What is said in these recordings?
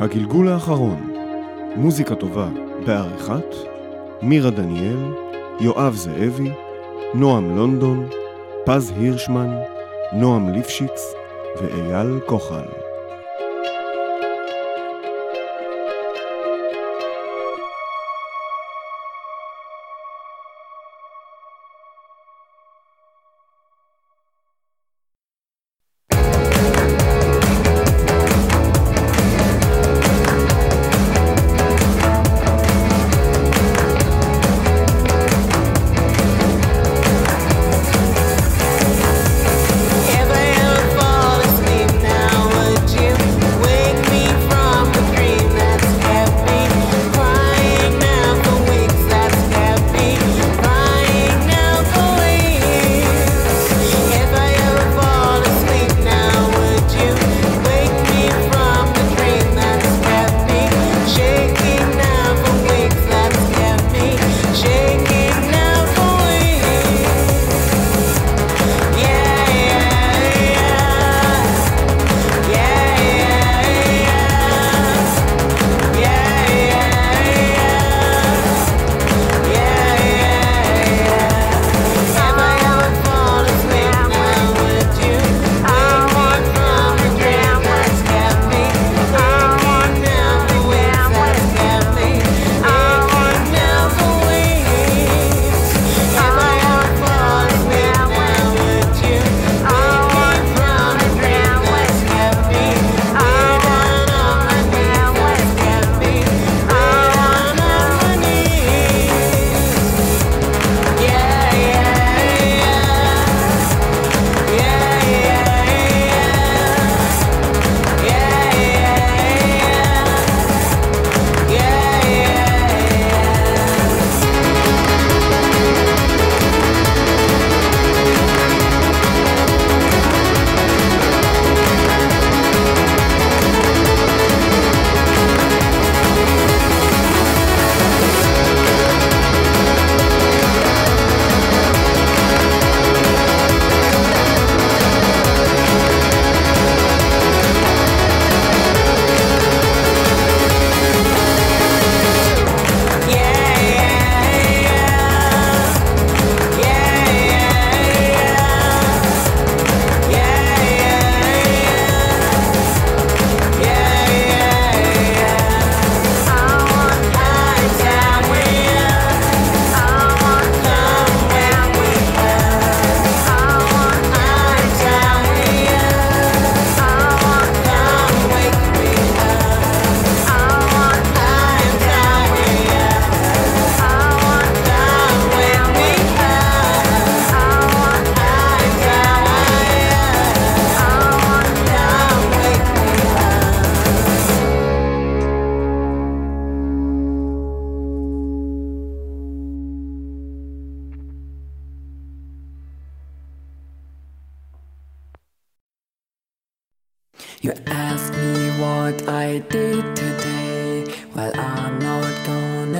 הגלגול האחרון, מוזיקה טובה בעריכת מירה דניאל, יואב זאבי, נועם לונדון, פז הירשמן, נועם ליפשיץ ואייל כוחל.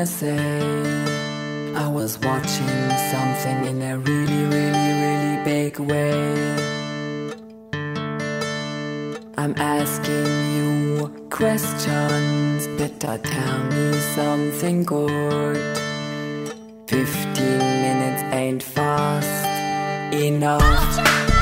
I was watching something in a really, really, really big way. I'm asking you questions. Better tell me something good. Fifteen minutes ain't fast enough.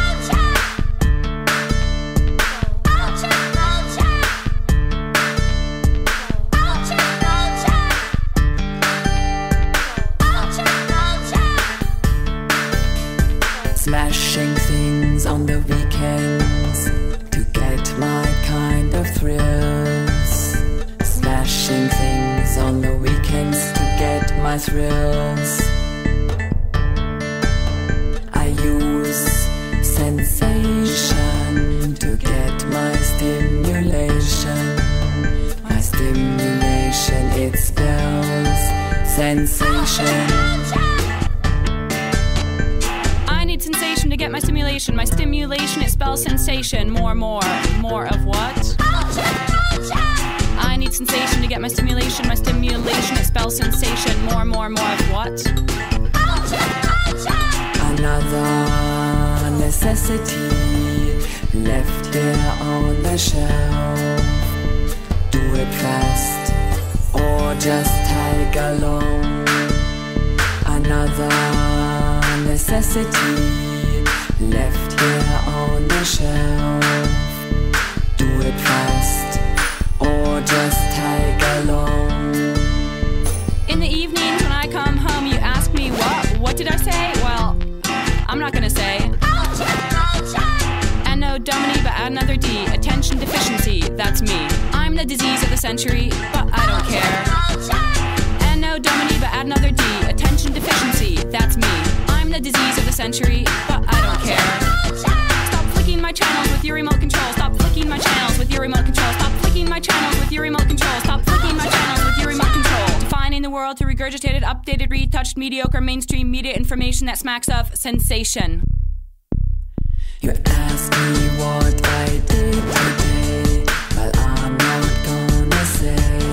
sensation. More, more, more of what? Ultra, ultra. Another necessity left there on the shelf. Do it fast or just tag along. Another necessity did I say? Well, I'm not gonna say. Anno Domini, but add another D. Attention deficiency, that's me. I'm the disease of the century, but I don't care. Anno Domini, but add another D. Attention deficiency, that's me. I'm the disease of the century, but I don't care. Stop flicking my channels with your remote control. Stop flicking my channels with your remote control. Stop flicking my channels with your remote control. Stop flicking my channels with your remote control. Defining the world through regurgitated, updated, retouched, mediocre, mainstream media information that smacks of sensation. You ask me what I did today. Well, I'm not gonna say.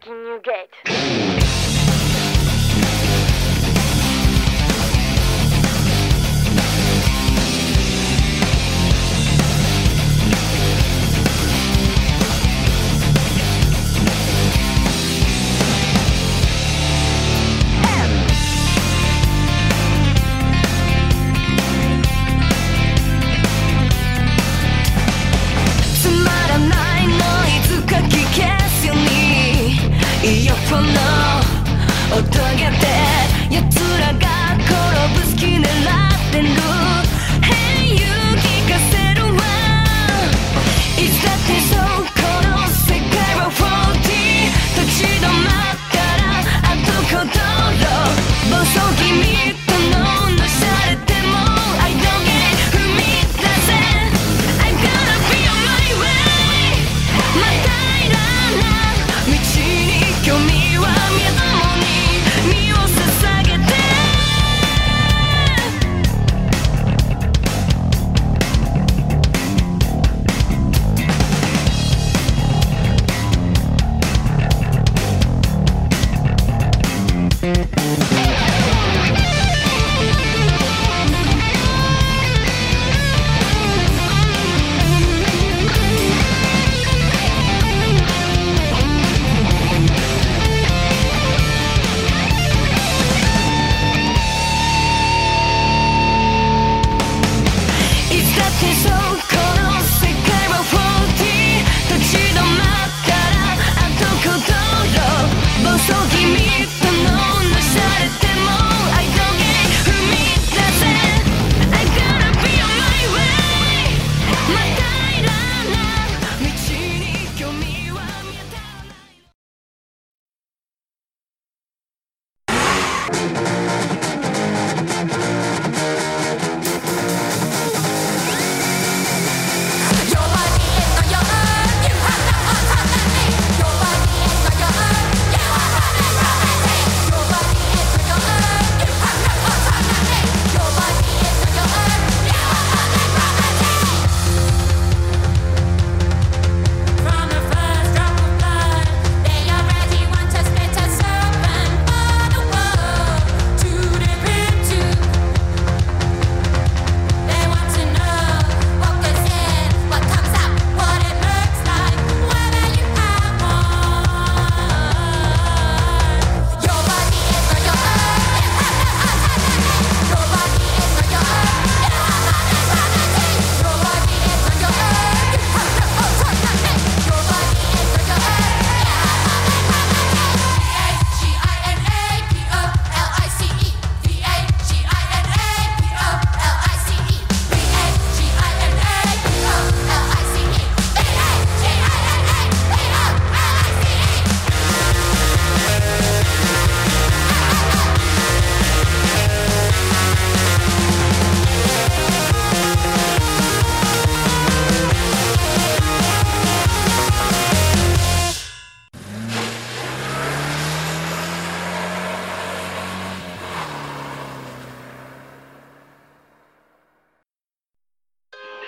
Breaking new gate. "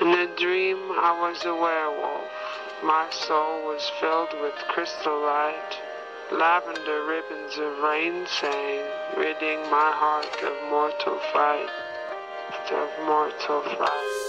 In a dream, I was a werewolf. My soul was filled with crystal light. Lavender ribbons of rain sang, ridding my heart of mortal fright, of mortal fright.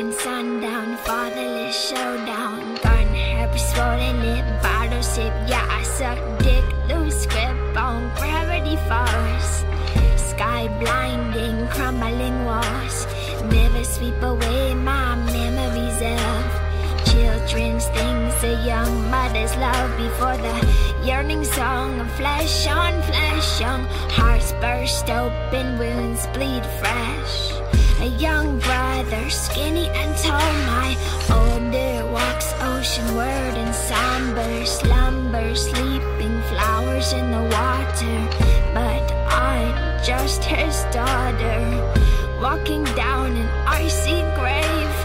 and sundown, fatherless showdown. Gun happy, swollen lip, bottle sip. Yeah, I suck dick, loose grip on gravity force. Sky blinding, crumbling walls. Never sweep away my memories of children's things a young mother's love before the yearning song of flesh on flesh young hearts burst open wounds bleed fresh a young brother, skinny and tall. My older walks oceanward in somber slumber, sleeping flowers in the water. But I'm just his daughter, walking down an icy grave,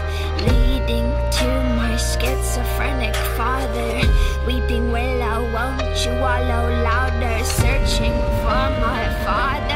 leading to my schizophrenic father. Weeping willow, won't you wallow louder, searching for my father.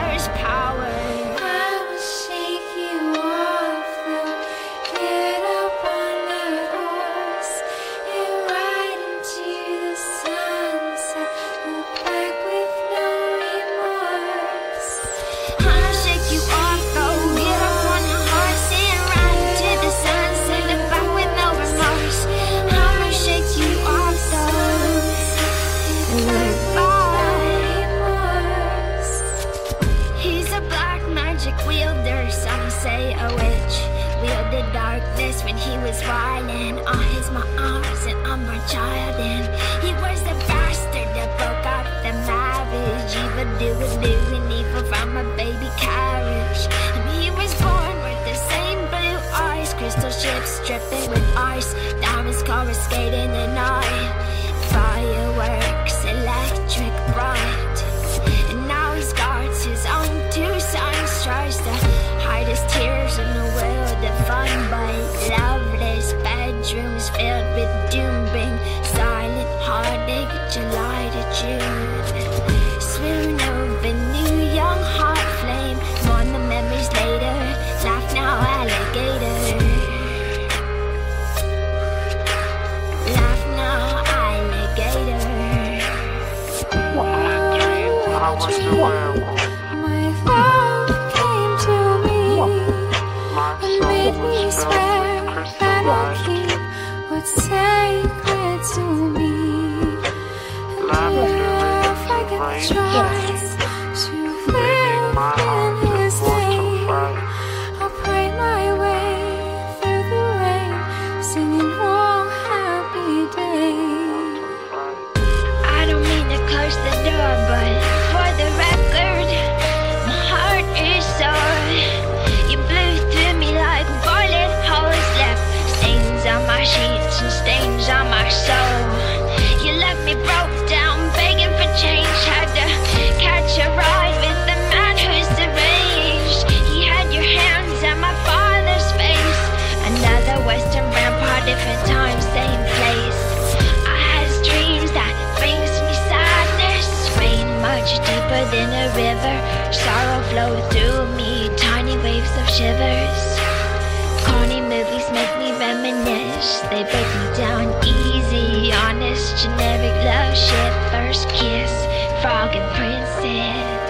shivers. Corny movies make me reminisce. They break me down easy, honest, generic love shit. First kiss, frog and princess.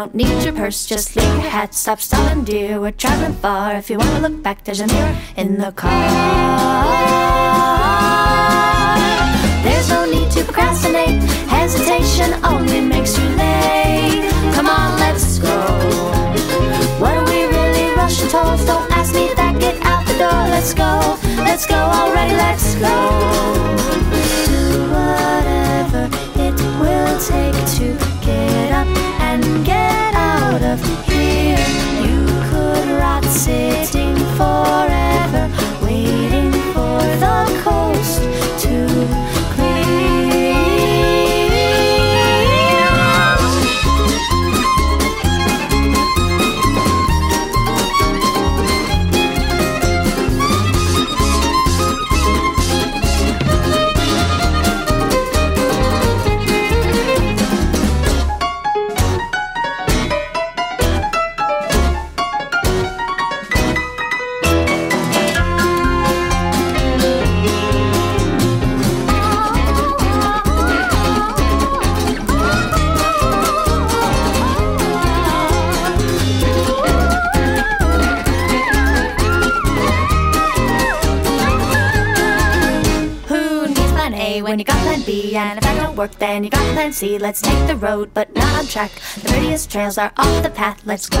don't need your purse, just leave your hat. Stop stopping, dear, we're traveling far. If you wanna look back, there's a mirror in the car. There's no need to procrastinate. Hesitation only makes you late. Come on, let's go. What are we really rushing towards? Don't ask me that. Get out the door. Let's go. Let's go already. Let's go. Do whatever it will take to get. sitting for Let's take the road, but not on track. The prettiest trails are off the path. Let's go.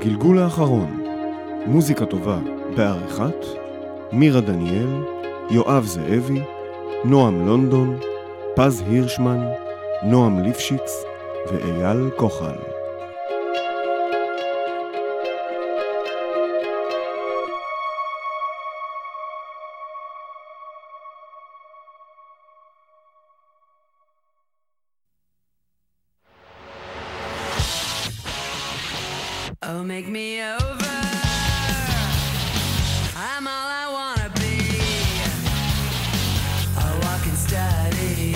הגלגול האחרון, מוזיקה טובה בעריכת מירה דניאל, יואב זאבי, נועם לונדון, פז הירשמן, נועם ליפשיץ ואייל כוחל. Oh, make me over. I'm all I wanna be. I walk study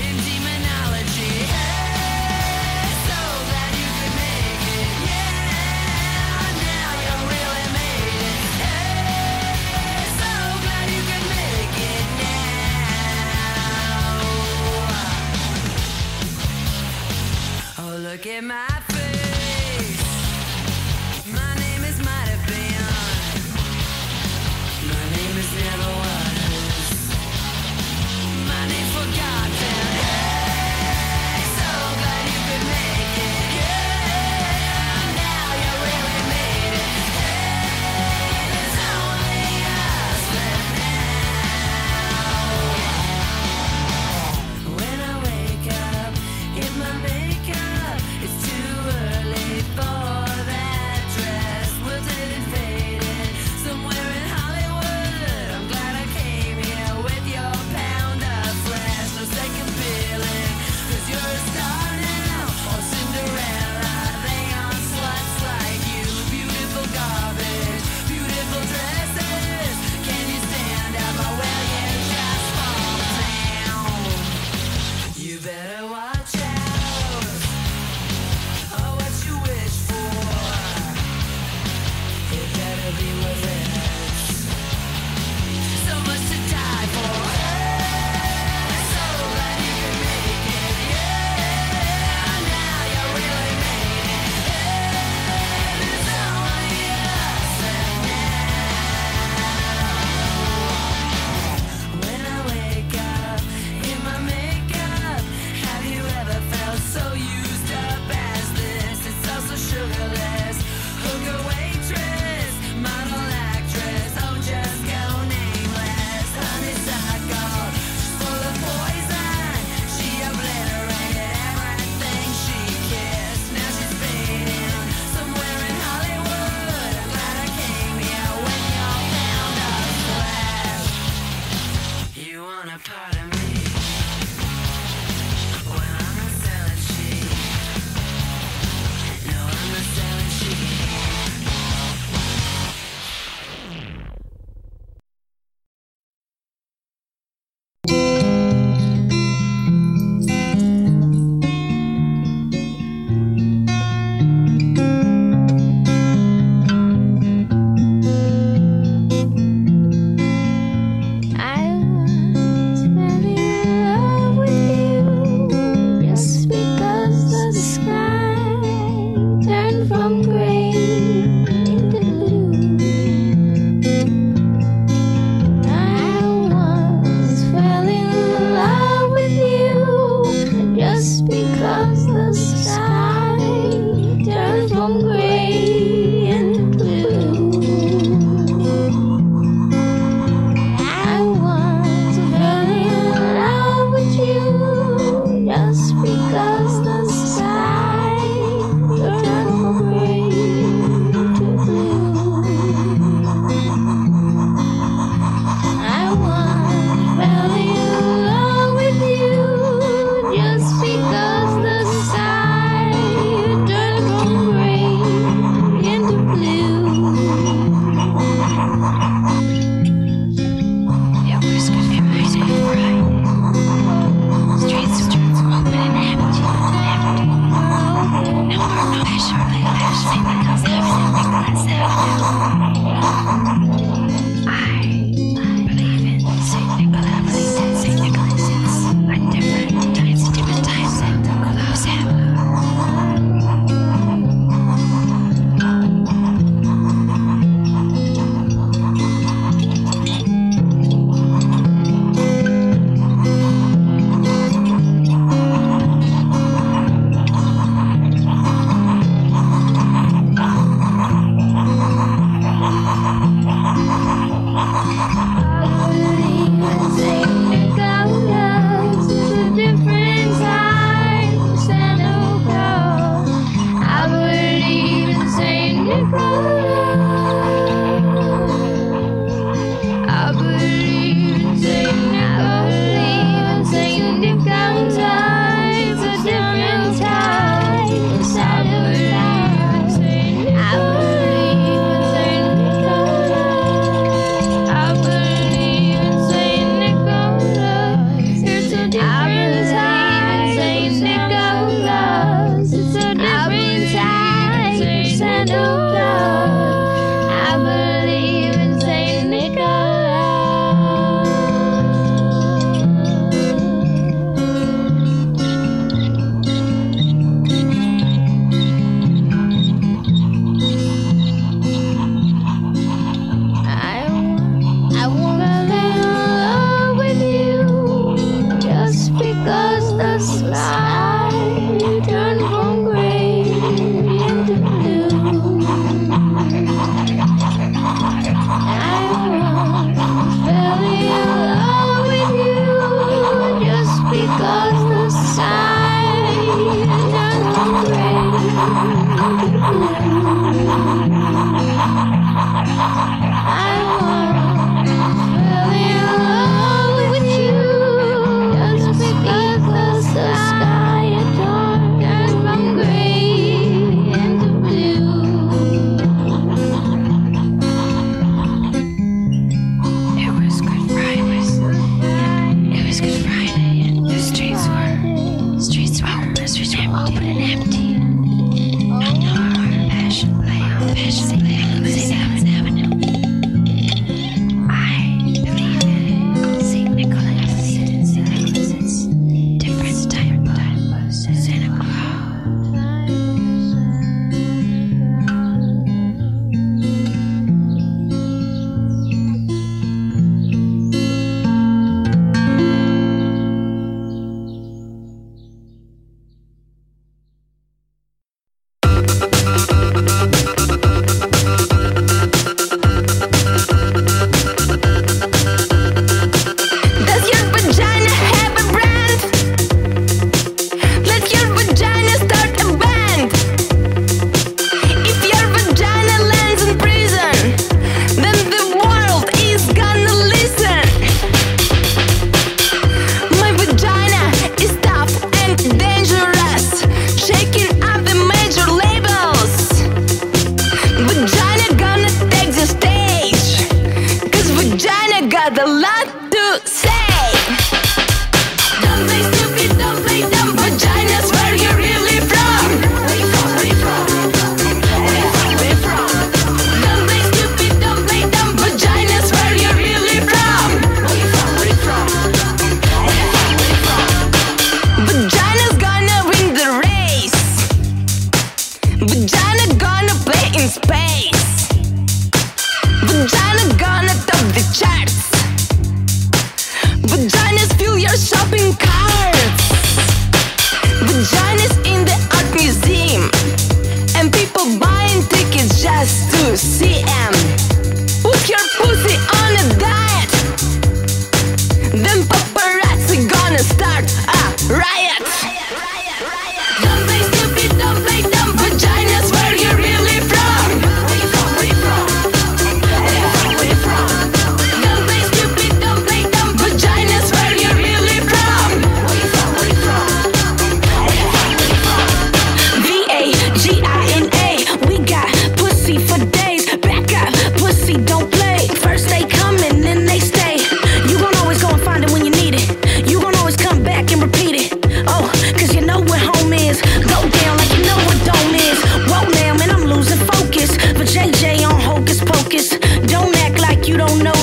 in demonology. Hey, so glad you could make it. Yeah, now you really made it. Hey, so glad you could make it now. Oh, look at my.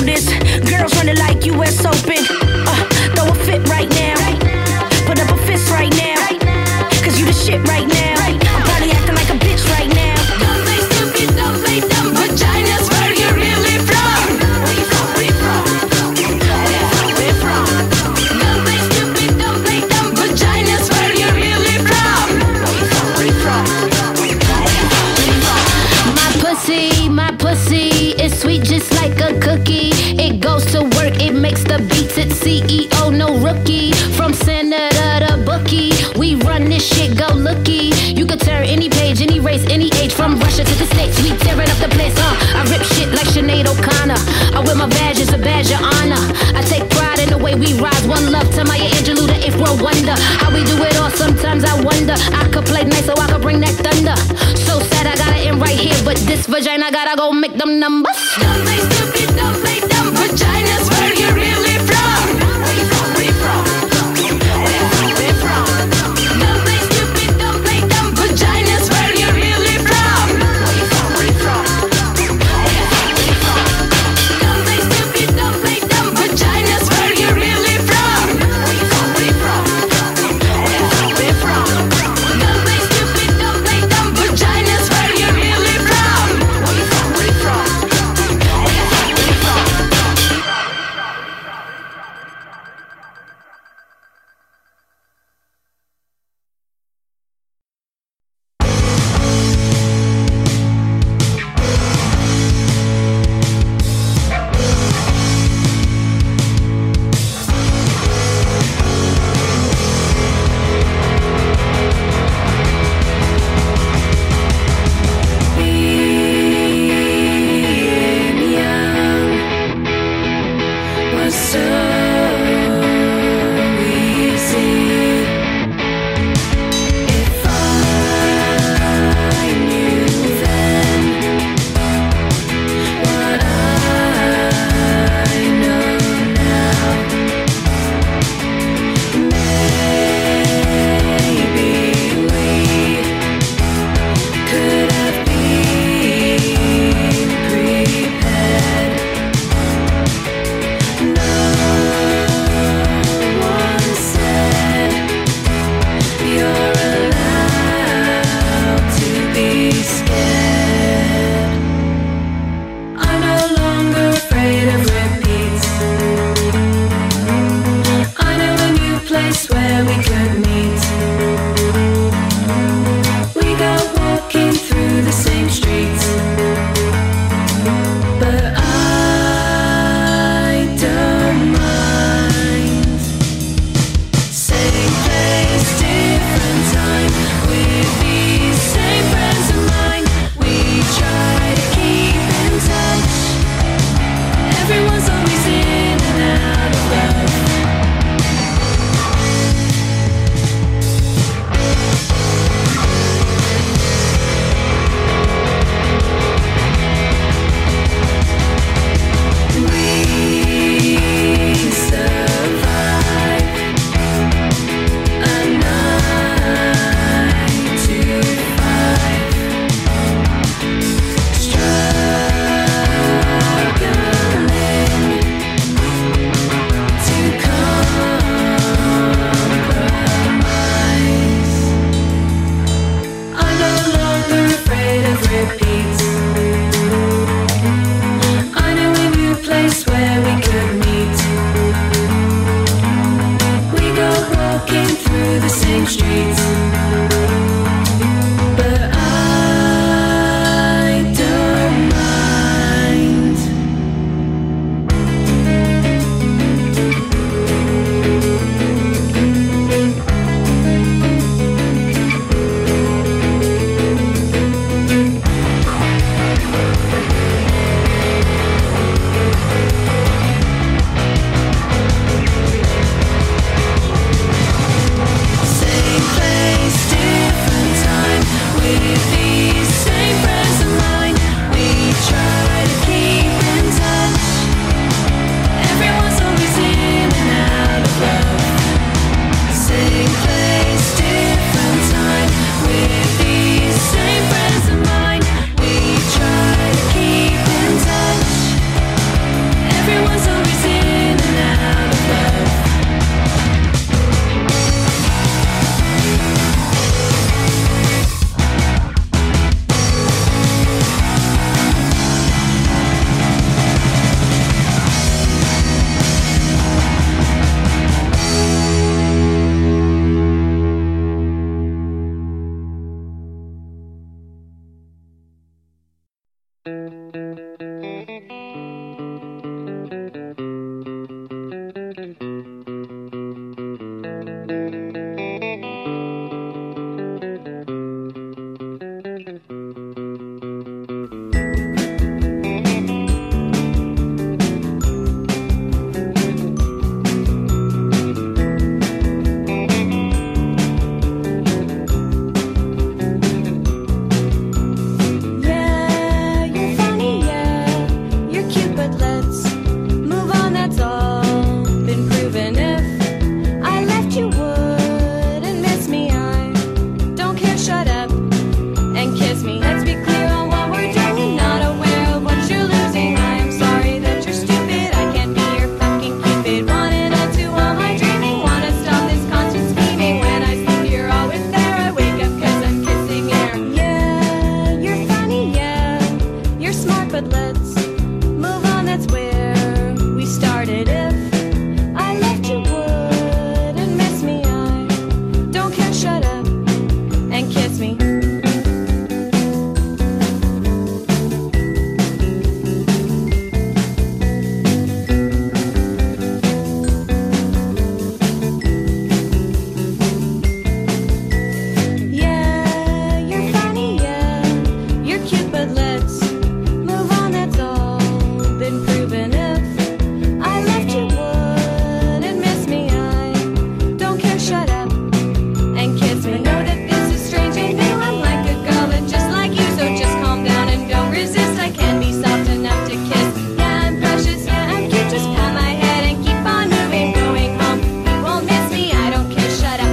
this. Girls running like US Open. Uh, throw a fit right now. Put up a fist right now. Cause you the shit right now. to Maya Angelou, the if world wonder. How we do it all, sometimes I wonder. I could play nice so I could bring that thunder. So sad I gotta end right here, but this vagina gotta go make them numbers.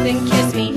And kiss me.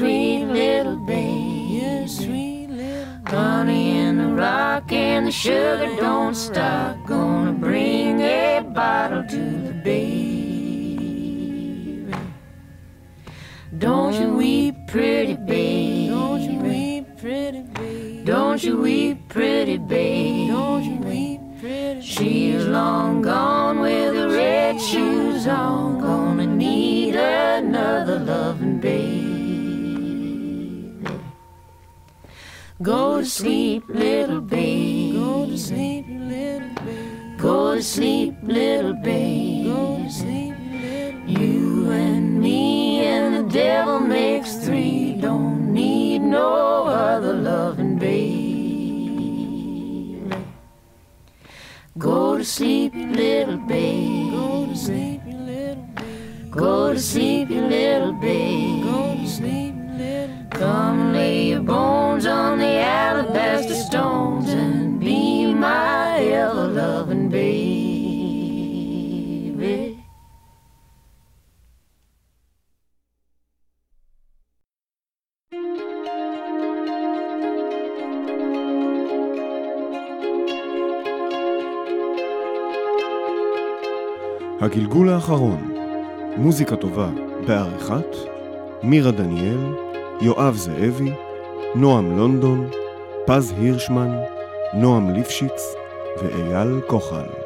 Sweet little babe. You're sweet little Honey in the rock and the sugar don't stop. Gonna bring a bottle to the baby. Don't you weep, pretty baby. Don't you weep, pretty baby. Don't you weep, pretty baby. Don't you weep, pretty She's long gone with the red shoes on. Gonna need another loving babe. Go to sleep, little babe. Go to sleep, little babe. Go to sleep, little babe. Go to sleep, little You and me and the devil makes three. Don't need no other loving babe. Go to sleep, little babe. Go to sleep, little babe. Go to sleep, little babe. Go to sleep, Come lay your bones on the alabaster stones and be my ever loving baby. הגלגול האחרון, מוזיקה טובה בעריכת מירה דניאל, יואב זאבי, נועם לונדון, פז הירשמן, נועם ליפשיץ ואייל כוחל.